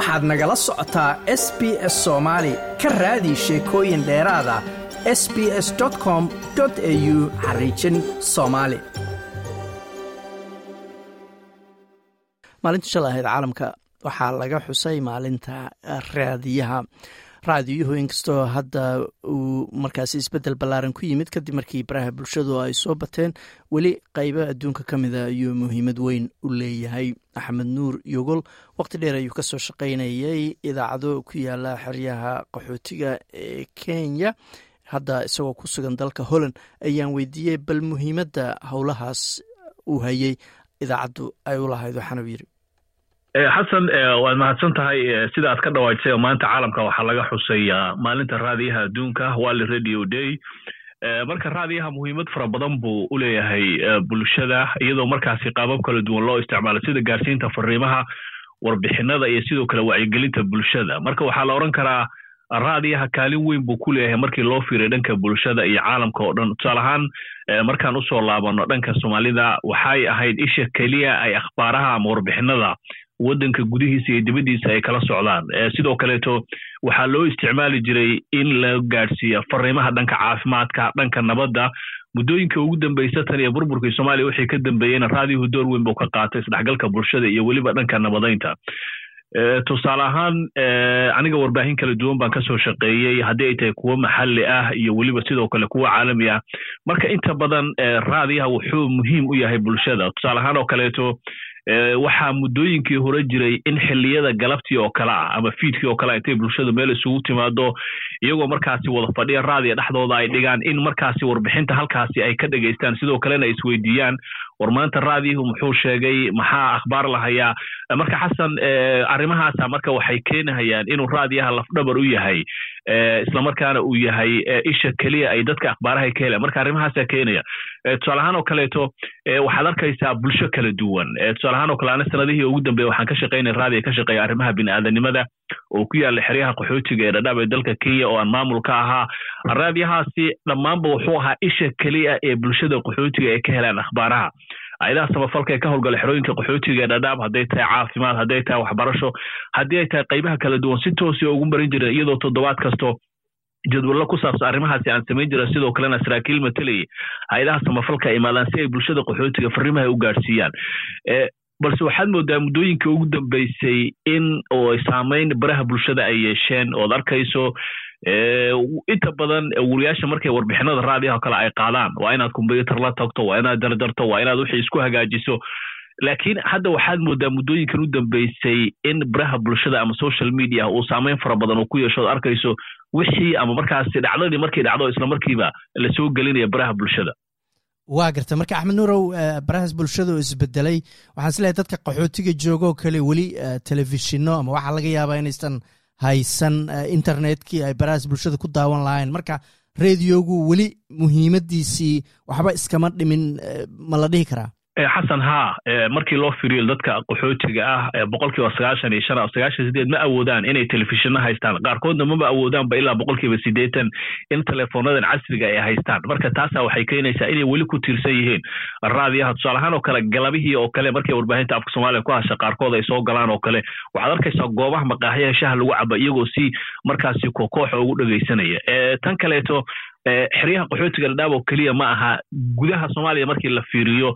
waxaad nagala socotaa s b s soomaali ka raadi sheekooyin dheeraada s b s com au xariijin soomaali maalinta shalay caalamka waxaa laga xusay maalinta raadiyaha raadiyuhu inkastoo hadda uu markaasi isbeddel ballaaran ku yimid kadib markii baraha bulshadu ay soo bateen weli qaybo adduunka ka mida ayuu muhiimad weyn u leeyahay. Axmed nuur yogol waqti dheer ayuu ka soo shaqaynayay idaacado ku yaalla xeryaha qaxootiga ee kenya. Hadda isagoo ku sugan dalka holland ayaan weydiiyey bal muhiimadda howlahaas uu hayay idaacaddu ay u lahayd waxaanu yiri xasan waad mahadsan tahay sida aad ka dhawaajisay maanta caalamka waxaa laga xusay maalinta raadiyaha adduunka wally radio day. Marka raadiyaha muhiimad fara badan buu u leeyahay bulshada iyadoo markaasi qaabab kala duwan loo isticmaalo sida gaarsiinta fariimaha warbixinada iyo sidoo kale wacyigelinta bulshada. Marka waxaa la odhan karaa raadiyaha kaalin weyn buu ku leeyahay markii loo fiiray dhanka bulshada iyo caalamka oo dhan. Tusaale ahaan markaan u soo laabano dhanka soomaalida waxay ahayd isha keliya ay akhbaaraha ama warbixinada waddanka gudihiisa iyo dibaddiisa ay kala socdaan. Sidoo kaleeto waxaa loo isticmaali jiray in la gaadhsiiya fariimaha dhanka caafimaadka dhanka nabadda. Muddooyinka ugu dambeysa tan iyo burburkii soomaaliya wixii ka dambeeyeyna raadiyuhu door weyn buu ka qaatay isdhexgalka bulshada iyo weliba dhanka nabadaynta. Tusaale ahaan aniga warbaahin kala duwan baan ka soo shaqeeyey haddii ay tahay kuwo maxalli ah iyo weliba sidoo kale kuwo caalami ah. Marka inta badan raadiyaha wuxuu muhiim u yahay bulshada. Tusaale ahaan oo kaleeto waxaa muddooyinkii hore jiray in xilliyada galabtii oo kale ah ama fiidkii oo kale intay bulshadu meel isugu timaado iyagoo markaasi wada fadhiya raadiya dhexdooda ay dhigaan in markaasi warbixinta halkaasi ay ka dhegaystaan. Sidoo kalena ay isweydiiyaan war maanta raadiyahu muxuu sheegay maxaa akhbaar lahayaa marka xasan arrimahaasa marka waxay keenahayaan inuu raadiyaha lafdhabar u yahay islamarkaana uu yahay isha keliya ay dadka akhbaaraha ka helaan. Marka arrimahaasaa keenaya tusaale ahaan oo kaleeto waxaad arkaysaa bulsho kala duwan. Tusaale ahaan oo kale ana sanadihii ugu dambeeya waxaan ka shaqaynay raadiya ka shaqeeya arrimaha bini'aadanimada oo ku yaalla xeryaha qaxootiga ee dhadhaab ee dalka kenya oo aan maamul ahaa raadiyahaasi dhammaanba wuxuu ahaa isha keliya ee bulshada qaxootiga ay ka helaan akhbaaraha. Ayadaha samafalka ee ka howlgala xerooyinka qaxootiga ee dhadhaab hadday tahay caafimaad hadday tahay waxbarasho haddii ay tahay qaybaha kala duwan si toosi ugu marin jiren iyadoo toddobaad kasto jadwallo ku saabsan arrimahaasi aan samayn jira sidoo kalena saraakiil matalayay hay'adaha samafalka imaadaan si ay bulshada qaxootiga fariimaha u gaadhsiiyaan balse waxaad moodaa muddooyinka ugu dambeysay in saamayn baraha bulshada ay yeesheen ood arkayso inta badan wariyaasha markay warbixinada raadiyaha o kale ay qaadaan waa inaad kombyutar la tagto waa inaad dardarto waa inaad wixii isku hagaajiso. Laakiin hadda waxaad moodaa muddooyinkan u dambeysay in baraha bulshada ama social media uu saamayn fara badan uu ku yeesho arkayso wixii ama markaasi dhacdadii markay dhacdo isla markiiba la soo gelinaya baraha bulshada waa garta. Marka axmed nuurow barahaas bulshada oo isbedelay. Waxaan is leeyahay dadka qaxootiga joogoo kale weli telefishinno ama waxaa laga yaabaa inaysan haysan internetkii ay barahaas bulshada ku daawan lahayn marka radiogu weli muhiimadiisii waxba iskama dhimin ma la dhihi karaa xasan haa markii loo firiyo dadka qaxootiga ah boqolkiiba sagaashan iyo shan sagaashan sideed ma awoodaan inay telefishinno haystaan? Qaarkoodna maba awoodaanba ilaa boqolkiiba sideetan in teleefoonadan casriga ay haystaan. Marka taasa waxay keenaysaa inay weli ku tiirsan yihiin raadiyaha. Tusaale ahaan oo kale galabihii oo kale markay warbaahinta afka soomaaliya ku hasha qaarkood ay soo galaan oo kale. Waxaad arkaysaa goobaha maqaaxyaha shaha lagu caba iyagoo si markaasi kokooxa ugu dhegaysanaya tan kaleeto xeryaha qaxootiga dhadhaab oo keliya ma aha. Gudaha soomaaliya markii la fiiriyo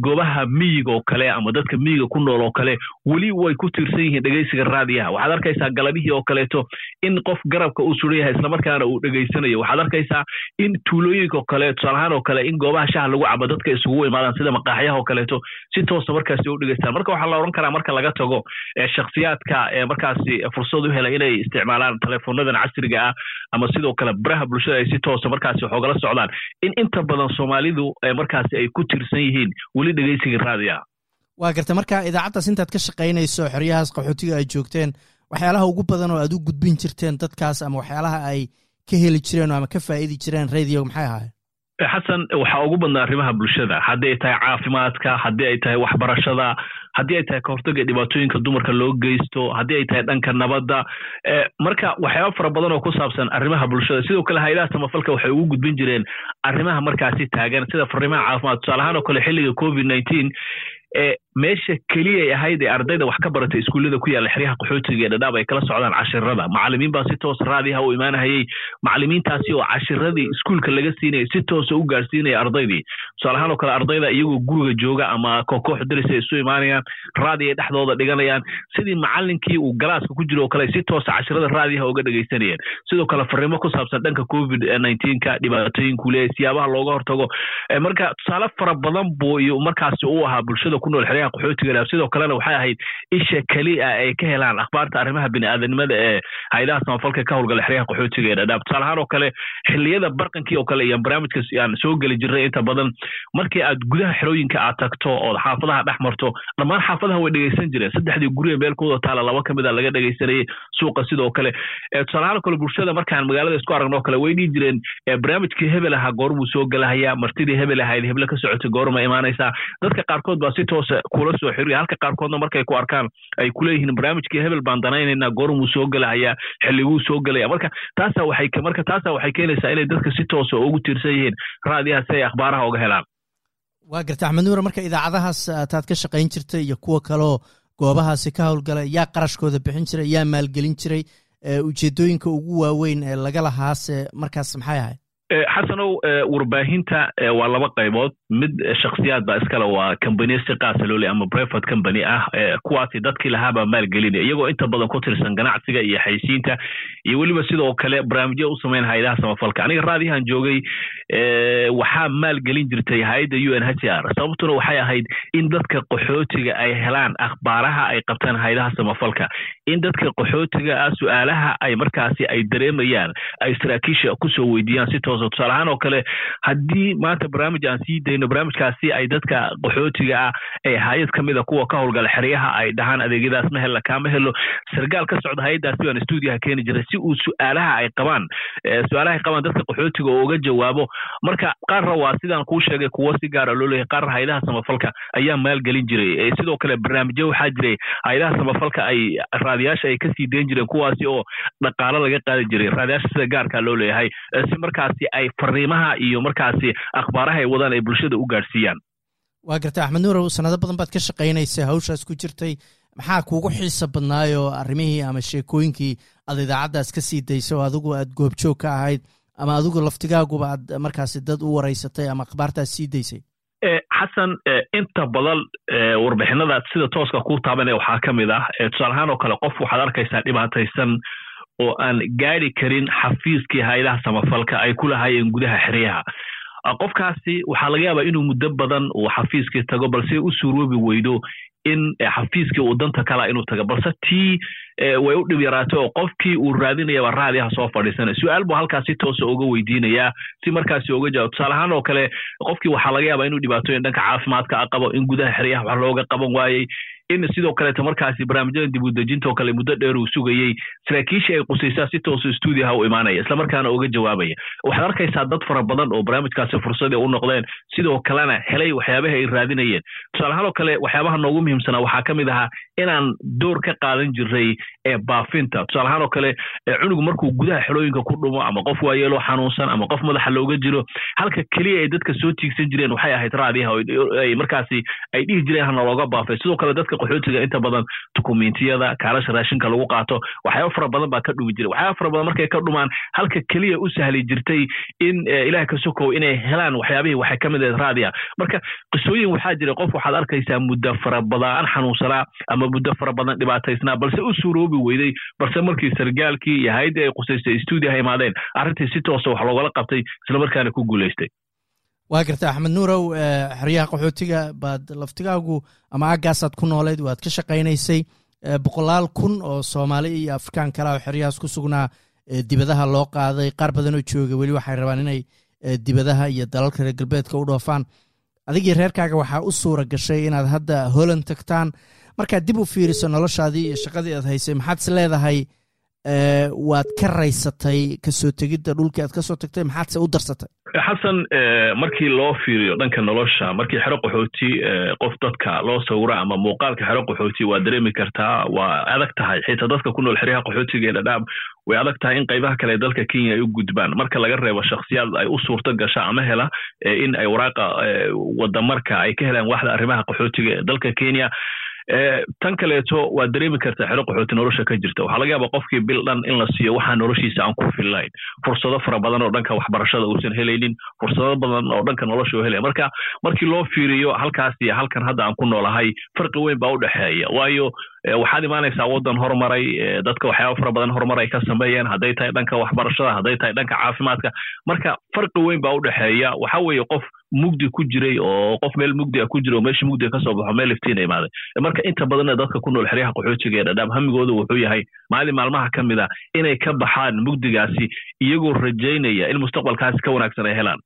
goobaha miyiga oo kale ama dadka miyiga ku nool oo kale weli way ku tiirsan yihiin dhegaysiga raadiyaha. Waxaad arkaysaa galabihii oo kaleeto in qof garabka uu suran yahay islamarkaana uu dhegaysanayo waxaad arkaysaa in tuulooyinka oo kale tusaale ahaan oo kale in goobaha shaha lagu cabo dadka isugu imaadaan sida maqaaxyaha oo kaleeto si toosa markaasi u dhegaystaan marka waxaa la odhan karaa marka laga tago shakhsiyaadka markaasi fursad u hela inay isticmaalaan teleefoonadan casriga ah ama sidoo kale baraha bulshada ay si toosa markaasi waxoogala socdaan in inta badan soomaalidu markaasi ay ku tiirsan yihiin weli dhegaysiga raadiyaha waa garta marka idaacaddaas intaad ka shaqaynayso xeryahaas qaxootiga ay joogteen waxyaalaha ugu badan oo aad u gudbin jirteen dadkaas ama waxyaalaha ay ka heli jireen ama ka faa'idi jireen radio maxay ahaayeen xasan waxaa ugu badnaa arrimaha bulshada. Haddii ay tahay caafimaadka haddii ay tahay waxbarashada haddii ay tahay kahortaga dhibaatooyinka dumarka loo geysto haddii ay tahay dhanka nabadda marka waxyaaba fara badan oo ku saabsan arrimaha bulshada. Sidoo kale hay'adaha samafalka waxay ugu gudbin jireen arrimaha markaasi taagan sida fariimaha caafimaad. Tusaale ahaan oo kale xilliga covid nineteen meesha keliyay ahayd ee ardayda wax ka baratay iskuullada ku yaalla xeryaha qaxootiga ee dhadhaab ay kala socdaan cashirada macallimiin baa si toos raadiha u imaanahayey macallimiintaasi oo cashiradii iskuulka laga siinaya si toosa u gaarsiinaya ardaydii. Tusaale ahaan oo kale ardayda iyagoo guriga jooga ama kokoox daris ay isu imaanayaan raadi ay dhexdooda dhiganayaan. Sidii macallinkii uu galaaska ku jiro oo kale si toosa cashirada raadiyaha uga dhegaysanayeen sidoo kale fariimo ku saabsan dhanka covid ka dhibaatooyinku leeyahy siyaabaha looga hortago. Marka tusaale fara badan buu iyo markaasi uu ahaa bulshada ku nool xeryaha qaxootiga dhab sidoo kalena waxay ahayd isha keliya ay ka helaan akhbaarta arrimaha bini'aadanimada ee haydaha samafalka ka howlgala xeryaha qaxootiga ee dhadhaab tusaale ahaan oo kale xilliyada barqankii oo kale iyo barnaamijka aan soo geli jirnay inta badan markii aad gudaha xerooyinka aad tagto ood xaafadaha dhex marto dhammaan xaafadaha way dhegaysan jireen. Saddexdii guriga meelkooda taala laba ka mid a laga dhegaysanayay suuqa sidoo kale. Tusaale ahaan oo kale bulshada markaan magaalada isku aragno kale way dhihi jireen barnaamijkii hebel ahaa goormuu soo gelahayaa martidii hebel ahayd heble ka socotay goorma imaanaysaa. Dadka qaarkood baa si toosa kula soo xiriya halka qaarkoodna markay ku arkaan ay kuleeyihiin barnaamijkii hebel baan danaynaynaa goormuu soo gelahayaa xilliguu soo gelaya marka taasa waxay marka taasa waxay keenaysaa inay dadka si toosa ugu tiirsan yihiin raadiyaha si ay akhbaaraha uga helaan. Waa garta axmed nuure marka idaacadahaas taad ka shaqayn jirtay iyo kuwa kaleo goobahaasi ka howlgala yaa qarashkooda bixin jiray yaa maalgelin jiray ujeedooyinka ugu waaweyn ee laga lahaase markaas maxay ahayd xasanow warbaahinta waa laba qaybood. Mid shaksiyaad baa iskale waa combaniya si qaasa loole ama private company ah. Kuwaasi dadkii lahaabaa maalgelinaya. Iyagoo inta badan ku tirsan ganacsiga iyo xaysiinta iyo weliba sidoo kale barnaamijyo u samayn hayadaha samafalka. Aniga raadiyahan joogay waxaa maalgelin jirtay hay'adda u n h r. Sababtuna waxay ahayd in dadka qaxootiga ay helaan akhbaaraha ay qabtaan hayadaha samafalka in dadka qaxootiga ah su'aalaha ay markaasi ay dareemayaan ay saraakiisha ku soo weydiiyaan si toosa tusaale ahaan oo kale haddii maanta barnaamij aan sii dayno barnaamijkaasi ay dadka qaxootiga ah ee hay'ad ka mid a kuwa ka howlgala xeryaha ay dhahaan adeegyadaas ma hella kaama helo. Sargaal ka socda hay'addaasi baan stuudiyaha keeni jiray si uu su'aalaha ay qabaan su'aalaha ay qabaan dadka qaxootiga oo uga jawaabo marka qaarna waa sidaan kuu sheegay kuwo si gaara loo leeyahay. Qaarna hay'adaha samafalka ayaa maalgelin jiray. Sidoo kale barnaamijyo waxaa jiray hay'adaha samafalka ay raadiyaasha ay ka sii dayn jireen kuwaasi oo dhaqaalo laga qaadi jiray. Raadiyaasha sida gaarka loo leeyahay si markaasi ay fariimaha iyo markaasi akhbaaraha ay wadaan ay bulshada u gaadhsiiyaan waa garta axmed nuurow sanado badan baad ka shaqaynaysay hawshaas ku jirtay. Maxaa kuugu xiisa badnaayoo arrimihii ama sheekooyinkii aad idaacaddaas ka sii daysay oo adigu aad goobjoog ka ahayd ama adigu laftigaaguba aad markaasi dad u waraysatay ama akhbaartaas sii daysay? Xasan inta badan warbixinadaad sida tooska ku taabanaya waxaa ka mid ah tusaale ahaan oo kale qof waxaad arkaysaa dhibaataysan oo aan gaari karin xafiiskii hay'adaha samafalka ay ku lahaayeen gudaha xeryaha. Qofkaasi waxaa laga yaabaa inuu muddo badan uu xafiiskii tago balse u suuroobi weydo in xafiiskii uu danta kala inuu tago balse tii way u dhib yaraatay oo qofkii uu raadinayaba raadiyaha soo fadhiisanay su'aal buu halkaas si toosa uga weydiinayaa si markaasi uga jawaab. Tusaale ahaan oo kale qofkii waxaa laga yaabaa inuu dhibaatooyin dhanka caafimaadka a qabo in gudaha xeryaha wax looga qaban waayey in sidoo kaleeto markaasi barnaamijyada dib udejinta oo kale muddo dheer uu sugayey saraakiishii ay qusaysaa si toosa stuudiyaha u imaanaya islamarkaana uga jawaabaya. Waxaad arkaysaa dad fara badan oo barnaamijkaasi fursadii u noqdeen sidoo kalena helay waxyaabaha ay raadinayeen. Tusaale ahaan oo kale waxyaabaha noogu muhiimsanaa waxaa ka mid ahaa inaan door ka qaadan jiray ee baafinta. Tusaale ahaan oo kale cunugu markuu gudaha xelooyinka ku dhumo ama qof waayeeloo xanuunsan ama qof madaxa looga jiro halka keliya ay dadka soo tiigsan jireen waxay ahayd raadiyaha markaasi ay dhihi jireen hana looga baafay. Sidoo kale dadka qaxootiga inta badan dukumentiyada kaalasha raashinka lagu qaato waxyaaba fara badan baa ka dhumi jiray. Waxyaaba fara badan markay ka dhumaan halka keliya u sahli jirtay in ilaah ka sokow inay helaan waxyaabihii waxay ka mid ahayd raadiya marka qisooyin waxaa jira qof waxaad arkaysaa muddo fara badan xanuunsanaa ama muddo fara badan dhibaataysnaa balse u suuroobi weyday balse markii sargaalkii iyo hay'addii ay qusaystay stuudiyaha imaadeen arrintii si toosa wax loogala qabtay islamarkaana ku guulaystay waa garta axmed nuurow xeryaha qaxootiga baad laftigaagu ama aggaasaad ku noolayd waad ka shaqaynaysay boqolaal kun oo soomaali iyo afrikaan kale oo xeryahaas ku sugnaa dibadaha loo qaaday. Qaar badan oo jooga weli waxay rabaan inay dibadaha iyo dalalka reer galbeedka u dhoofaan. Adigii reerkaaga waxaa u suura gashay inaad hadda holland tagtaan. Markaad dib u fiiriso noloshaadii iyo shaqadii aad haysay maxaad is leedahay waad ka raysatay ka soo tegidda dhulkii aad ka soo tagtay maxaadse u darsatay? Xasan markii loo fiiriyo dhanka nolosha markii xero qaxooti qof dadka loo sawira ama muuqaalka xero qaxooti waa dareemi kartaa waa adag tahay. Xitaa dadka ku nool xeryaha qaxootiga ee dhadhaab way adag tahay in qaybaha kale dalka kenya ay u gudbaan. Marka laga reebo shakhsiyaad ay u suurto gasha ama hela in ay waraaqa wadamarka ay ka helaan waxda arrimaha qaxootiga ee dalka kenya tan kaleeto waa dareemi kartaa xero qaxooti nolosha ka jirta. Waxaa laga yaaba qofkii bil dhan in la siiyo waxaa noloshiisa aan ku fillayn. Fursado fara badan oo dhanka waxbarashada uusan helaynin fursado badan oo dhanka nolosha u helaya marka markii loo fiiriyo halkaas iyo halkan hadda aan ku noolahay farqi weyn baa u dhexeeya. Waayo waxaad imaanaysaa waddan horumaray dadka waxyaaba fara badan horumar ka sameeyeen hadday tahay dhanka waxbarashada hadday tahay dhanka caafimaadka. Marka farqi weyn baa u dhexeeya. Waxa weeye qof mugdi ku jiray oo qof meel mugdi a ku jira oo meesha mugdiga ka soo baxo meel iftiina imaaday marka inta badanna dadka ku nool xeryaha qaxootiga ee dhadhaab hamigooda wuxuu yahay maalin maalmaha ka mid a inay ka baxaan mugdigaasi iyagoo rajaynaya in mustaqbalkaasi ka wanaagsan ay helaan.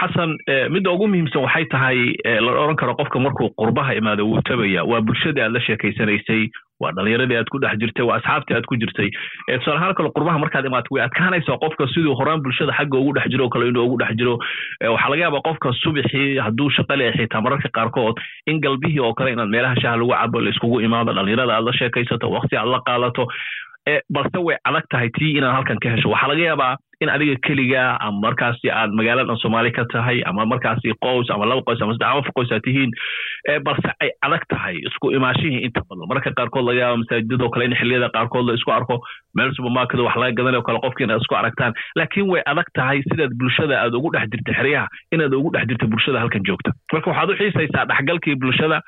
Xasan midda ugu muhiimsan waxay tahay la odhan karo qofka markuu qurbaha imaado wuu tabaya waa bulshadii aad la sheekaysanaysay waa dhalinyaradii aad ku dhex jirtay waa asxaabtii aad ku jirtay. Tusaale ahaan kale qurbaha markaad imaato way adkaanaysaa qofka siduu horaan bulshada xagga ugu dhex jiro kale inuu ugu dhex jiro. Waxaa laga yaabaa qofka subixii hadduu shaqa leeya xitaa mararka qaarkood in galbihii oo kale inaad meelaha shaha lagu cabo la iskugu imaado dhalinyarada aad la sheekaysato waqti aad la qaadato. Balse way adag tahay tii inaad halkan ka hesho. Waxaa laga yaabaa in adiga keliga ama markaasi aad magaaladan soomaali ka tahay ama markaasi qoys ama laba qoys ama saddex afar qoys aad tihiin balse ay adag tahay isku imaashihii inta badan. Mararka qaarkood laga yaaba masaajidadoo kale in xilliyada qaarkood la isku arko meel supermarket wax laga gadanayo kale qofki inaad isku aragtaan. Laakiin way adag tahay sidaad bulshada aad ugu dhex jirta xeryaha inaad ugu dhex jirta bulshada halkan joogta. Marka waxaad u xiisaysaa dhexgalkii bulshada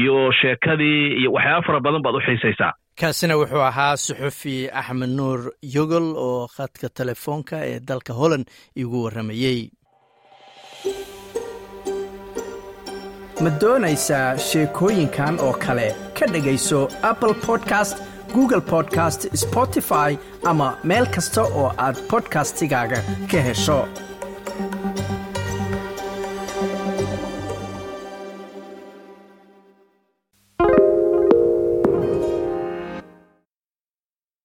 iyo sheekadii iyo waxyaaba fara badan baad u xiisaysaa kaasina wuxuu ahaa suxufi axmed nuur yogol oo khadka telefoonka ee dalka holland igu warramayey ma doonaysaa sheekooyinkan oo kale? Ka dhegayso apple podcast google podcast spotify ama meel kasta oo aad bodkastigaaga ka hesho